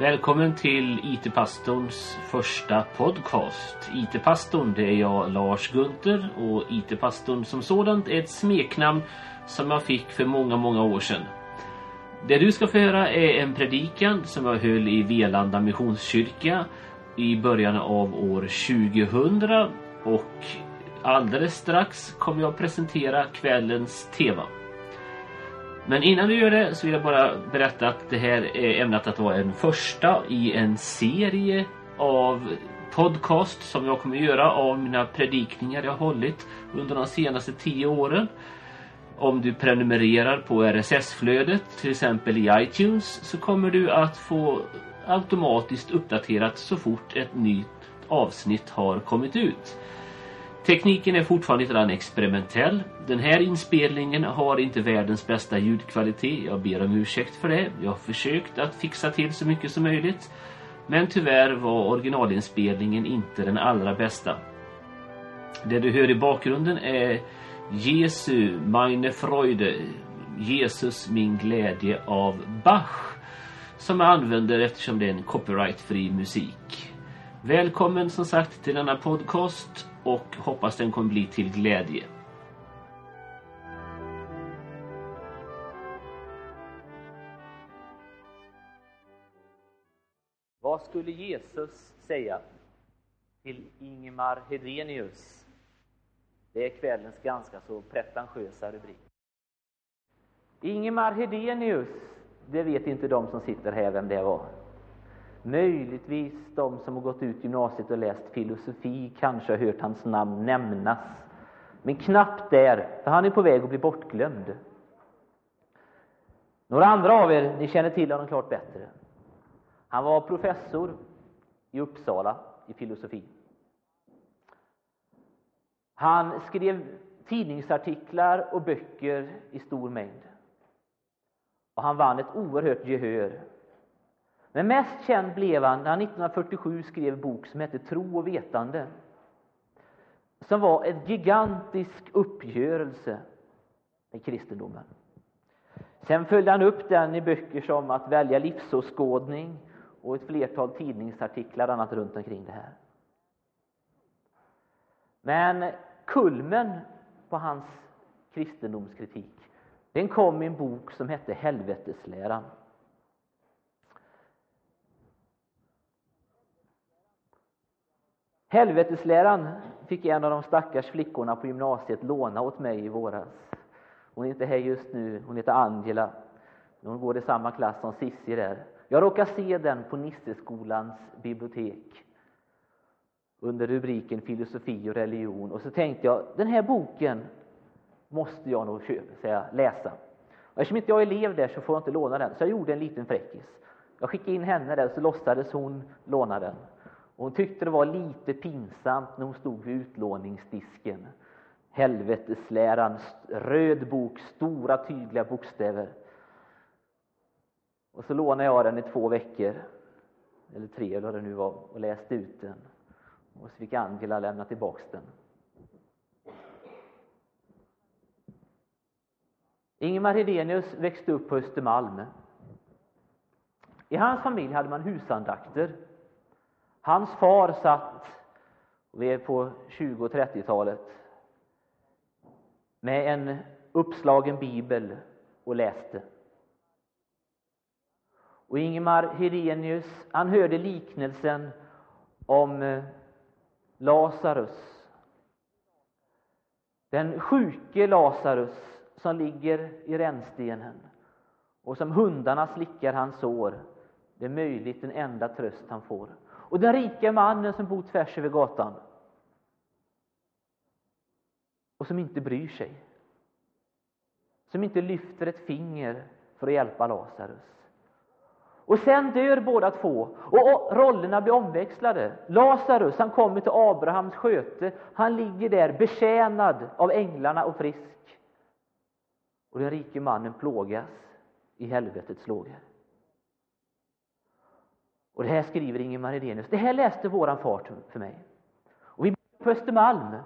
Välkommen till IT-pastorns första podcast. IT-pastorn det är jag Lars Gunther. och IT-pastorn som sådant är ett smeknamn som jag fick för många, många år sedan. Det du ska få höra är en predikan som jag höll i Velanda Missionskyrka i början av år 2000 och alldeles strax kommer jag presentera kvällens tema. Men innan vi gör det så vill jag bara berätta att det här är ämnat att vara en första i en serie av podcast som jag kommer göra av mina predikningar jag hållit under de senaste tio åren. Om du prenumererar på RSS-flödet, till exempel i iTunes, så kommer du att få automatiskt uppdaterat så fort ett nytt avsnitt har kommit ut. Tekniken är fortfarande lite experimentell. Den här inspelningen har inte världens bästa ljudkvalitet. Jag ber om ursäkt för det. Jag har försökt att fixa till så mycket som möjligt. Men tyvärr var originalinspelningen inte den allra bästa. Det du hör i bakgrunden är Jesu meine Freude, Jesus min glädje av Bach som jag använder eftersom det är en copyrightfri musik. Välkommen som sagt till denna podcast och hoppas den kommer bli till glädje. Vad skulle Jesus säga till Ingemar Hedenius? Det är kvällens ganska så pretentiösa rubrik. Ingemar Hedenius, det vet inte de som sitter här vem det var. Möjligtvis de som har gått ut gymnasiet och läst filosofi kanske har hört hans namn nämnas. Men knappt där, för han är på väg att bli bortglömd. Några andra av er, ni känner till honom klart bättre. Han var professor i Uppsala i filosofi. Han skrev tidningsartiklar och böcker i stor mängd. Och han vann ett oerhört gehör men mest känd blev han när han 1947 skrev en bok som hette Tro och vetande. Som var en gigantisk uppgörelse med kristendomen. Sen följde han upp den i böcker som Att välja livsåskådning och ett flertal tidningsartiklar annat runt omkring det här. Men kulmen på hans kristendomskritik den kom i en bok som hette Helvetesläran. Helvetesläran fick en av de stackars flickorna på gymnasiet låna åt mig i våras. Hon är inte här just nu, hon heter Angela. Hon går i samma klass som Sissi där. Jag råkade se den på Nisseskolans bibliotek under rubriken Filosofi och religion. Och så tänkte jag, den här boken måste jag nog köpa, säga, läsa. Och eftersom inte jag är elev där så får jag inte låna den, så jag gjorde en liten fräckis. Jag skickade in henne där, så låtsades hon låna den. Och hon tyckte det var lite pinsamt när hon stod vid utlåningsdisken. Helvetesläran, röd bok, stora tydliga bokstäver. Och så lånade jag den i två veckor, eller tre eller vad det nu var, och läste ut den. Och så fick Angela lämna tillbaks den. Ingemar Hedenius växte upp på Östermalm. I hans familj hade man husandakter Hans far satt, vi är på 20 och 30-talet, med en uppslagen bibel och läste. Och Ingemar Hedenius, han hörde liknelsen om eh, Lazarus. Den sjuke Lazarus som ligger i rännstenen och som hundarna slickar hans sår. Det är möjligt den enda tröst han får. Och den rike mannen som bor tvärs över gatan och som inte bryr sig. Som inte lyfter ett finger för att hjälpa Lazarus. Och sen dör båda två och rollerna blir omväxlade. Lazarus han kommer till Abrahams sköte. Han ligger där betjänad av änglarna och frisk. Och den rike mannen plågas i helvetets lågor. Och det här skriver Ingemar Hedenius. Det här läste våran far för mig. Och vi bodde på Östermalm.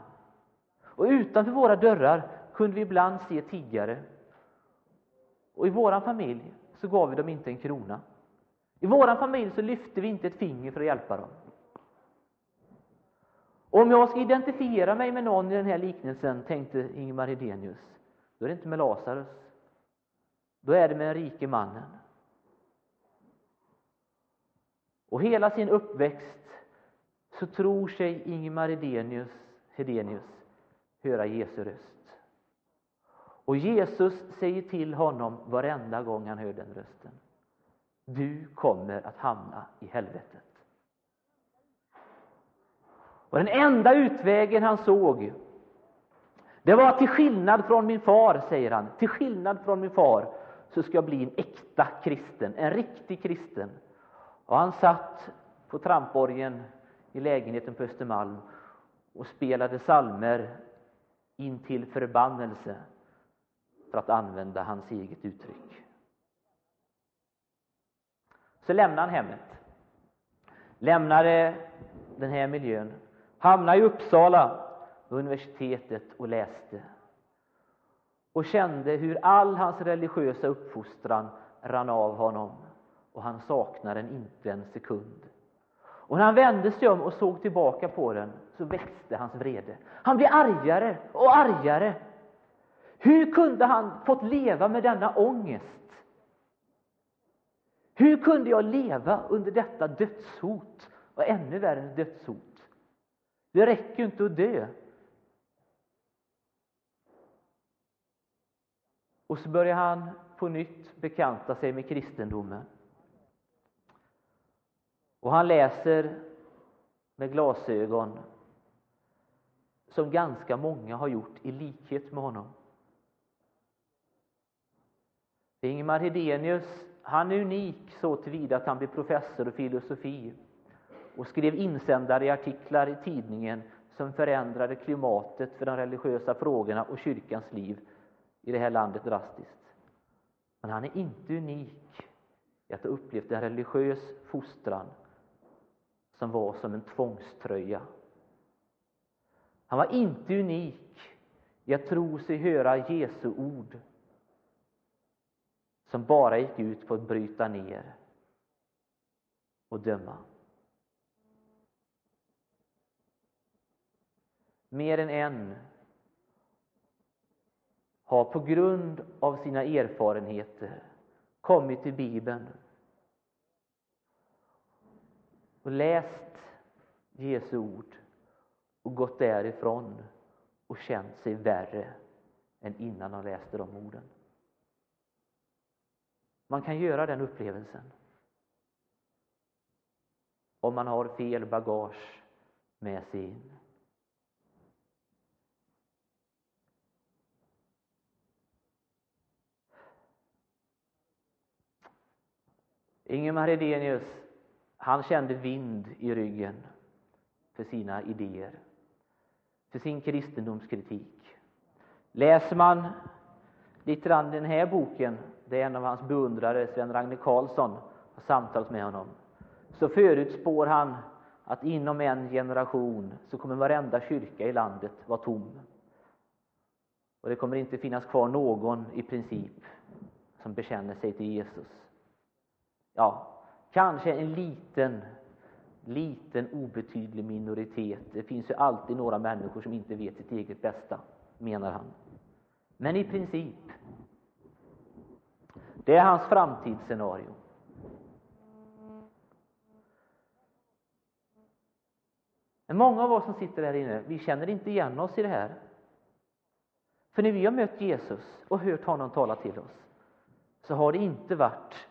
Och utanför våra dörrar kunde vi ibland se tiggare. Och i våran familj så gav vi dem inte en krona. I vår familj så lyfte vi inte ett finger för att hjälpa dem. Om jag ska identifiera mig med någon i den här liknelsen, tänkte Ingemar Hedenius, då är det inte med Lazarus. Då är det med den rike mannen. Och hela sin uppväxt så tror sig Ingemar Hedenius, Hedenius höra Jesu röst. Och Jesus säger till honom varenda gång han hör den rösten. Du kommer att hamna i helvetet. Och den enda utvägen han såg, det var till skillnad från min far, säger han, till skillnad från min far så ska jag bli en äkta kristen, en riktig kristen. Och han satt på tramporgen i lägenheten på Östermalm och spelade salmer in till förbannelse, för att använda hans eget uttryck. Så lämnade han hemmet, lämnade den här miljön, hamnade i Uppsala universitetet och läste. Och kände hur all hans religiösa uppfostran rann av honom och han saknade den inte en sekund. Och när han vände sig om och såg tillbaka på den så växte hans vrede. Han blev argare och argare. Hur kunde han fått leva med denna ångest? Hur kunde jag leva under detta dödshot och ännu värre än dödshot? Det räcker ju inte att dö. Och så börjar han på nytt bekanta sig med kristendomen. Och han läser med glasögon som ganska många har gjort i likhet med honom. Ingemar Hedenius han är unik så tillvida att han blev professor i filosofi och skrev insändare i artiklar i tidningen som förändrade klimatet för de religiösa frågorna och kyrkans liv i det här landet drastiskt. Men han är inte unik i att ha upplevt en religiös fostran som var som en tvångströja. Han var inte unik i att tro sig höra Jesu ord som bara gick ut på att bryta ner och döma. Mer än en har på grund av sina erfarenheter kommit till Bibeln och läst Jesu ord och gått därifrån och känt sig värre än innan han läste de orden. Man kan göra den upplevelsen om man har fel bagage med sig in. Ingemar Hedenius, han kände vind i ryggen för sina idéer, för sin kristendomskritik. Läser man lite grann den här boken, det är en av hans beundrare, Sven-Ragne Karlsson, har samtalat med honom, så förutspår han att inom en generation så kommer varenda kyrka i landet vara tom. Och det kommer inte finnas kvar någon i princip som bekänner sig till Jesus. Ja, kanske en liten, liten obetydlig minoritet. Det finns ju alltid några människor som inte vet sitt eget bästa, menar han. Men i princip, det är hans framtidsscenario. Men många av oss som sitter här inne, vi känner inte igen oss i det här. För när vi har mött Jesus och hört honom tala till oss, så har det inte varit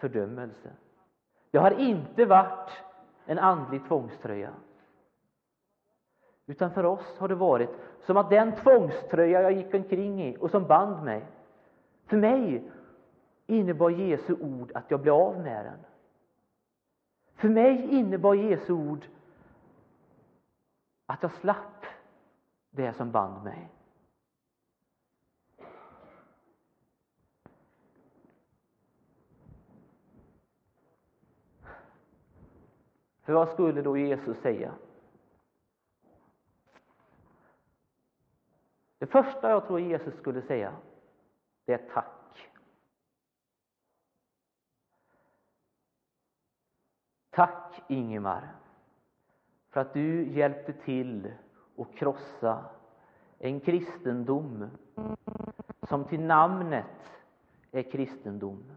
fördömelse. Det har inte varit en andlig tvångströja. Utan för oss har det varit som att den tvångströja jag gick omkring i och som band mig, för mig innebar Jesu ord att jag blev av med den. För mig innebar Jesu ord att jag slapp det som band mig. För vad skulle då Jesus säga? Det första jag tror Jesus skulle säga, det är tack. Tack Ingemar för att du hjälpte till att krossa en kristendom som till namnet är kristendom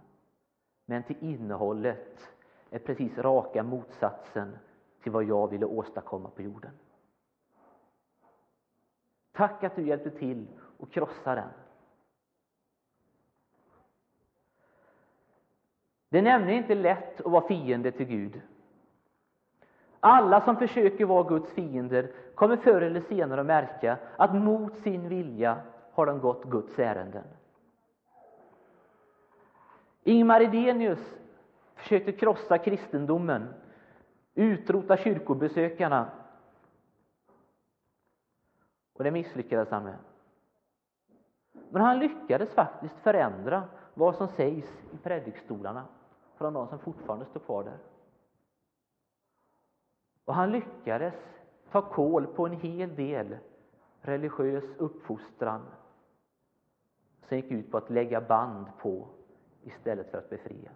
men till innehållet är precis raka motsatsen till vad jag ville åstadkomma på jorden. Tack att du hjälpte till att krossa den. Det är nämligen inte lätt att vara fiende till Gud. Alla som försöker vara Guds fiender kommer förr eller senare att märka att mot sin vilja har de gått Guds ärenden. Ingmar Edenius försökte krossa kristendomen, utrota kyrkobesökarna. Och det misslyckades han med. Men han lyckades faktiskt förändra vad som sägs i predikstolarna från de som fortfarande står kvar där. Och han lyckades ta kål på en hel del religiös uppfostran som gick ut på att lägga band på istället för att befria.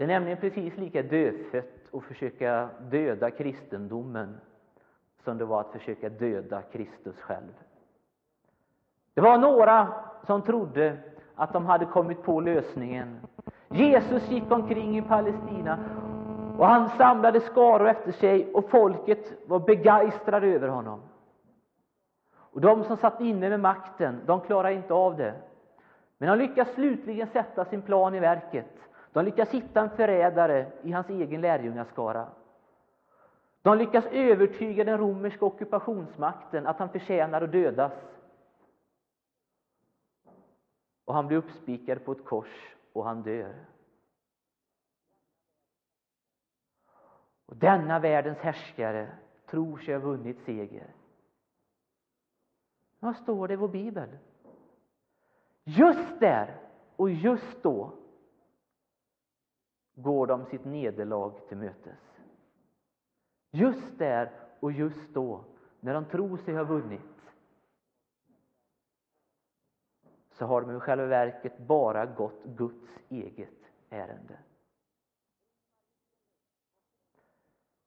Det är nämligen precis lika dödfött att försöka döda kristendomen som det var att försöka döda Kristus själv. Det var några som trodde att de hade kommit på lösningen. Jesus gick omkring i Palestina och han samlade skaror efter sig och folket var begeistrade över honom. Och de som satt inne med makten, de klarade inte av det. Men de lyckas slutligen sätta sin plan i verket. De lyckas hitta en förrädare i hans egen lärjungaskara. De lyckas övertyga den romerska ockupationsmakten att han förtjänar att dödas. Och han blir uppspikad på ett kors och han dör. Och denna världens härskare tror sig ha vunnit seger. Vad står det i vår bibel? Just där och just då går de sitt nederlag till mötes. Just där och just då, när de tror sig ha vunnit så har de i själva verket bara gått Guds eget ärende.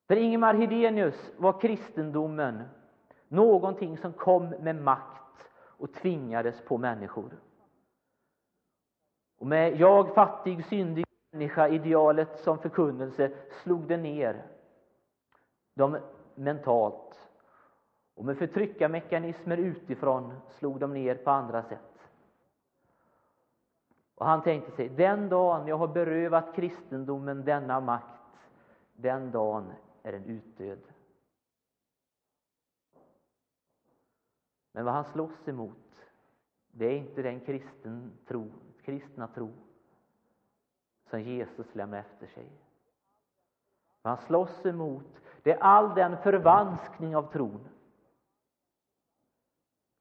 För Ingemar Hedenius var kristendomen någonting som kom med makt och tvingades på människor. Och med jag fattig, syndig människa, idealet som förkunnelse, slog det ner dem mentalt. Och med förtryckarmekanismer utifrån slog de ner på andra sätt. Och han tänkte sig, den dagen jag har berövat kristendomen denna makt, den dagen är den utdöd. Men vad han slåss emot, det är inte den kristen tro, kristna tro som Jesus lämnar efter sig. Han slåss emot, det är all den förvanskning av tron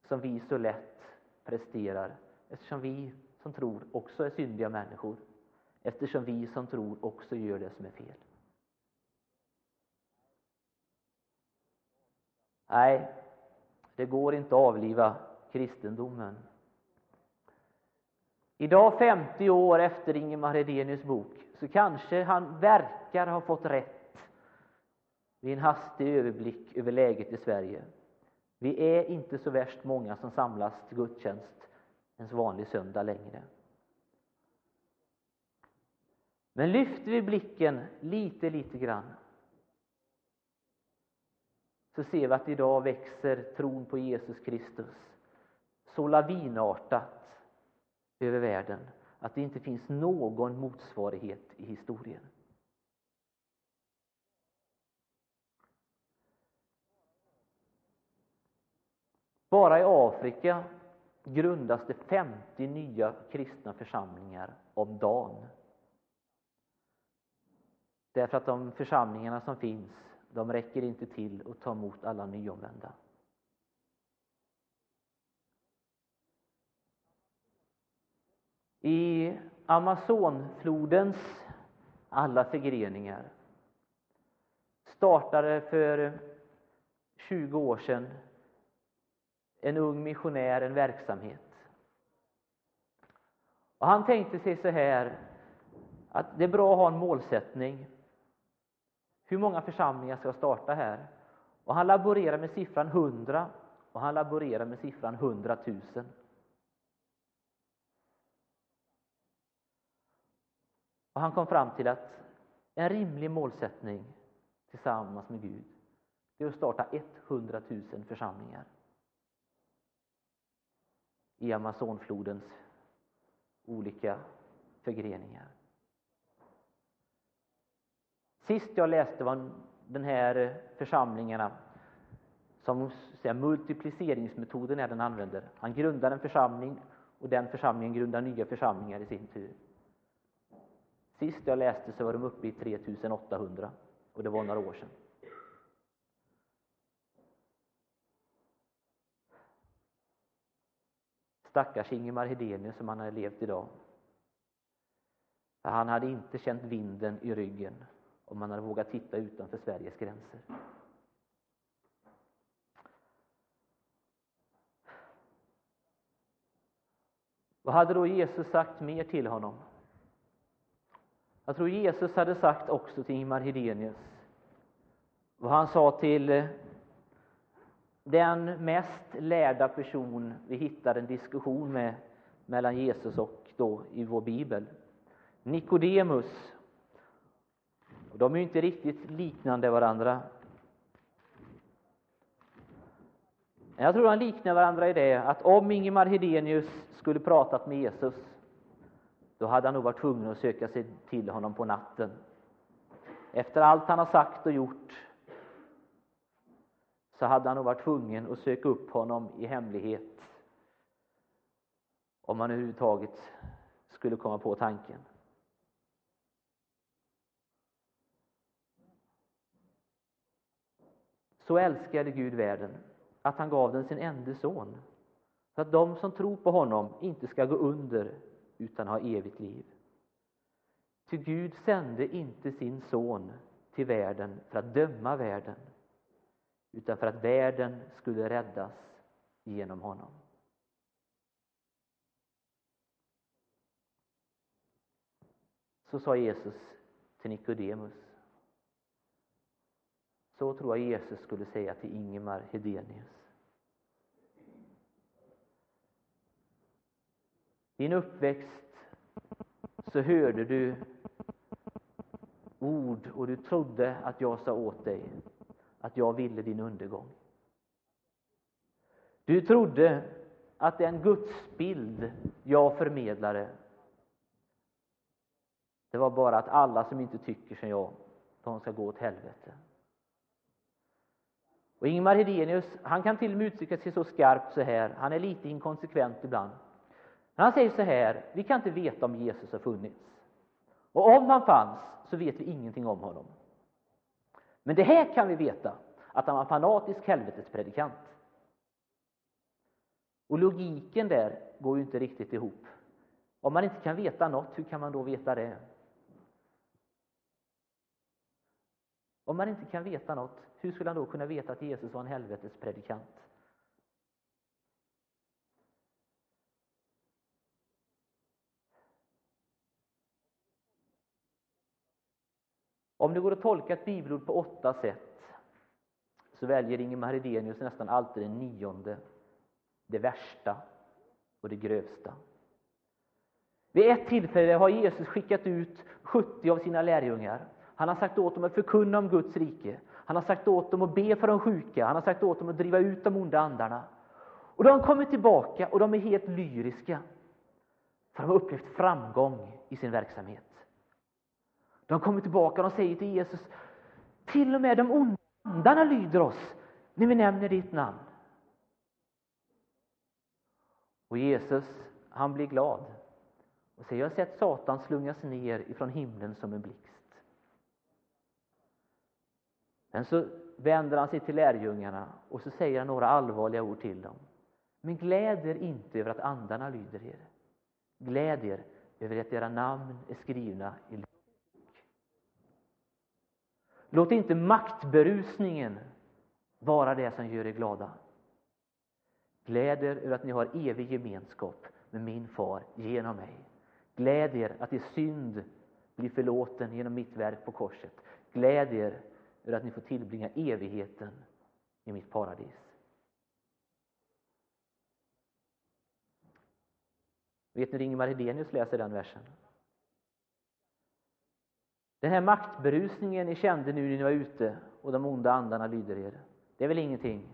som vi så lätt presterar eftersom vi som tror också är syndiga människor eftersom vi som tror också gör det som är fel. Nej, det går inte att avliva kristendomen. Idag, 50 år efter Ingemar Hedenius bok, så kanske han verkar ha fått rätt vid en hastig överblick över läget i Sverige. Vi är inte så värst många som samlas till gudstjänst en vanlig söndag längre. Men lyfter vi blicken lite, lite grann så ser vi att idag växer tron på Jesus Kristus så lavinartat över världen att det inte finns någon motsvarighet i historien. Bara i Afrika grundas det 50 nya kristna församlingar om dagen. Därför att de församlingarna som finns, de räcker inte till att ta emot alla nyomvända. I Amazonflodens alla förgreningar startade för 20 år sedan en ung missionär en verksamhet. Och han tänkte sig så här att det är bra att ha en målsättning. Hur många församlingar ska starta här? Och han laborerar med siffran 100 och han laborerar med siffran 100 000. Och han kom fram till att en rimlig målsättning tillsammans med Gud det är att starta 100 000 församlingar i Amazonflodens olika förgreningar. Sist jag läste var den här församlingarna som säga, multipliceringsmetoden är den använder. Han grundar en församling och den församlingen grundar nya församlingar i sin tur. Sist jag läste så var de uppe i 3800 och det var några år sedan. Stackars Ingemar Hedenius som han hade levt idag. Han hade inte känt vinden i ryggen om han hade vågat titta utanför Sveriges gränser. Vad hade då Jesus sagt mer till honom? Jag tror Jesus hade sagt också till Ingemar Hedenius vad han sa till eh, den mest lärda person vi hittar en diskussion med mellan Jesus och då i vår bibel. Nikodemus. De är ju inte riktigt liknande varandra. Jag tror de liknar varandra i det att om Ingemar Hedenius skulle pratat med Jesus då hade han nog varit tvungen att söka sig till honom på natten. Efter allt han har sagt och gjort så hade han nog varit tvungen att söka upp honom i hemlighet om han överhuvudtaget skulle komma på tanken. Så älskade Gud världen att han gav den sin enda son så att de som tror på honom inte ska gå under utan ha evigt liv. Ty Gud sände inte sin son till världen för att döma världen utan för att världen skulle räddas genom honom. Så sa Jesus till Nikodemus. Så tror jag Jesus skulle säga till Ingemar Hedenius. Din uppväxt så hörde du ord och du trodde att jag sa åt dig att jag ville din undergång. Du trodde att den gudsbild jag förmedlade det var bara att alla som inte tycker som jag, de ska gå åt helvete. Och Ingmar Hedenius, han kan till och med uttrycka sig så skarpt så här, han är lite inkonsekvent ibland. Han säger så här, vi kan inte veta om Jesus har funnits. Och om han fanns så vet vi ingenting om honom. Men det här kan vi veta, att han var en fanatisk helvetespredikant. Och logiken där går ju inte riktigt ihop. Om man inte kan veta något, hur kan man då veta det? Om man inte kan veta något, hur skulle han då kunna veta att Jesus var en helvetespredikant? Om det går att tolka ett bibelord på åtta sätt så väljer Ingemar Hedenius nästan alltid det nionde, det värsta och det grövsta. Vid ett tillfälle har Jesus skickat ut 70 av sina lärjungar. Han har sagt åt dem att förkunna om Guds rike. Han har sagt åt dem att be för de sjuka. Han har sagt åt dem att driva ut de onda andarna. Och de kommer tillbaka och de är helt lyriska. För de har upplevt framgång i sin verksamhet. De kommer tillbaka och säger till Jesus, till och med de onda andarna lyder oss när vi nämner ditt namn. Och Jesus, han blir glad och säger, jag har sett Satan slungas ner ifrån himlen som en blixt. Men så vänder han sig till lärjungarna och så säger han några allvarliga ord till dem. Men gläd er inte över att andarna lyder er. Gläd er över att era namn är skrivna i Låt inte maktberusningen vara det som gör er glada. Gläd er över att ni har evig gemenskap med min far genom mig. Gläd er att er synd bli förlåten genom mitt verk på korset. Gläd er över att ni får tillbringa evigheten i mitt paradis. Vet ni hur Ingemar Hedenius läser den versen? Den här maktberusningen ni kände nu när ni var ute och de onda andarna lyder er, det är väl ingenting.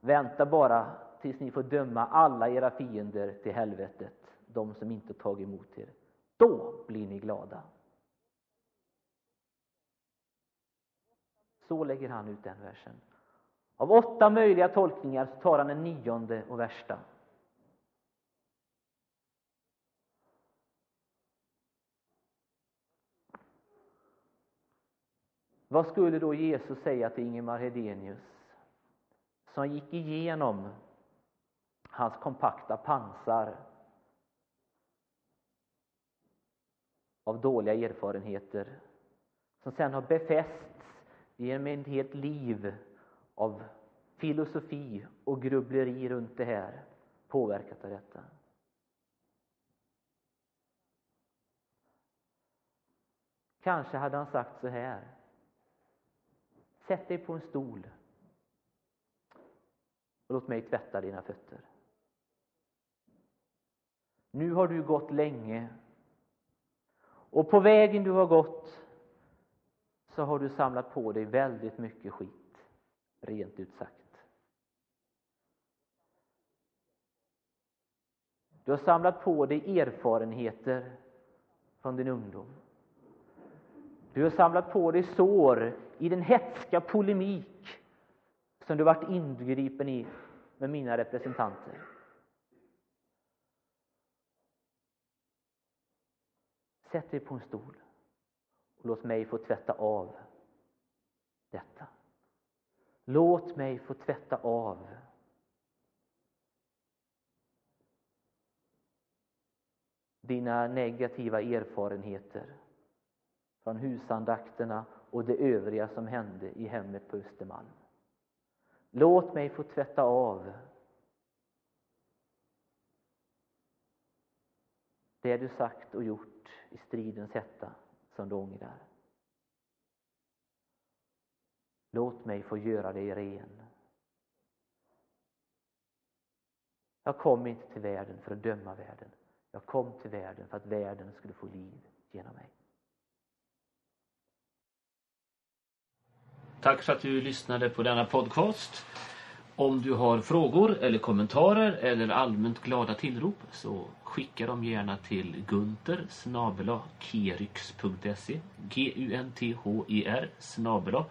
Vänta bara tills ni får döma alla era fiender till helvetet, de som inte tagit emot er. Då blir ni glada. Så lägger han ut den versen. Av åtta möjliga tolkningar så tar han den nionde och värsta. Vad skulle då Jesus säga till Ingemar Hedenius som gick igenom hans kompakta pansar av dåliga erfarenheter som sen har befästs genom ett helt liv av filosofi och grubbleri runt det här, påverkat av detta. Kanske hade han sagt så här. Sätt dig på en stol och låt mig tvätta dina fötter. Nu har du gått länge och på vägen du har gått så har du samlat på dig väldigt mycket skit, rent ut sagt. Du har samlat på dig erfarenheter från din ungdom. Du har samlat på dig sår i den hetska polemik som du varit ingripen i med mina representanter. Sätt dig på en stol och låt mig få tvätta av detta. Låt mig få tvätta av dina negativa erfarenheter från husandakterna och det övriga som hände i hemmet på Östermalm. Låt mig få tvätta av det du sagt och gjort i stridens hetta som du ångrar. Låt mig få göra dig ren. Jag kom inte till världen för att döma världen. Jag kom till världen för att världen skulle få liv genom mig. Tack för att du lyssnade på denna podcast. Om du har frågor eller kommentarer eller allmänt glada tillrop så skicka dem gärna till gunter kerix.se G-U-N-T-H-E-R snabela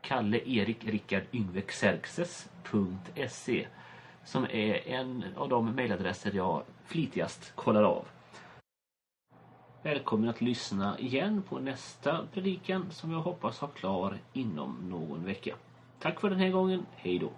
Kalle Erik Rickard Yngve Xerxes.se som är en av de mejladresser jag flitigast kollar av. Välkommen att lyssna igen på nästa predikan som jag hoppas ha klar inom någon vecka. Tack för den här gången. Hej då!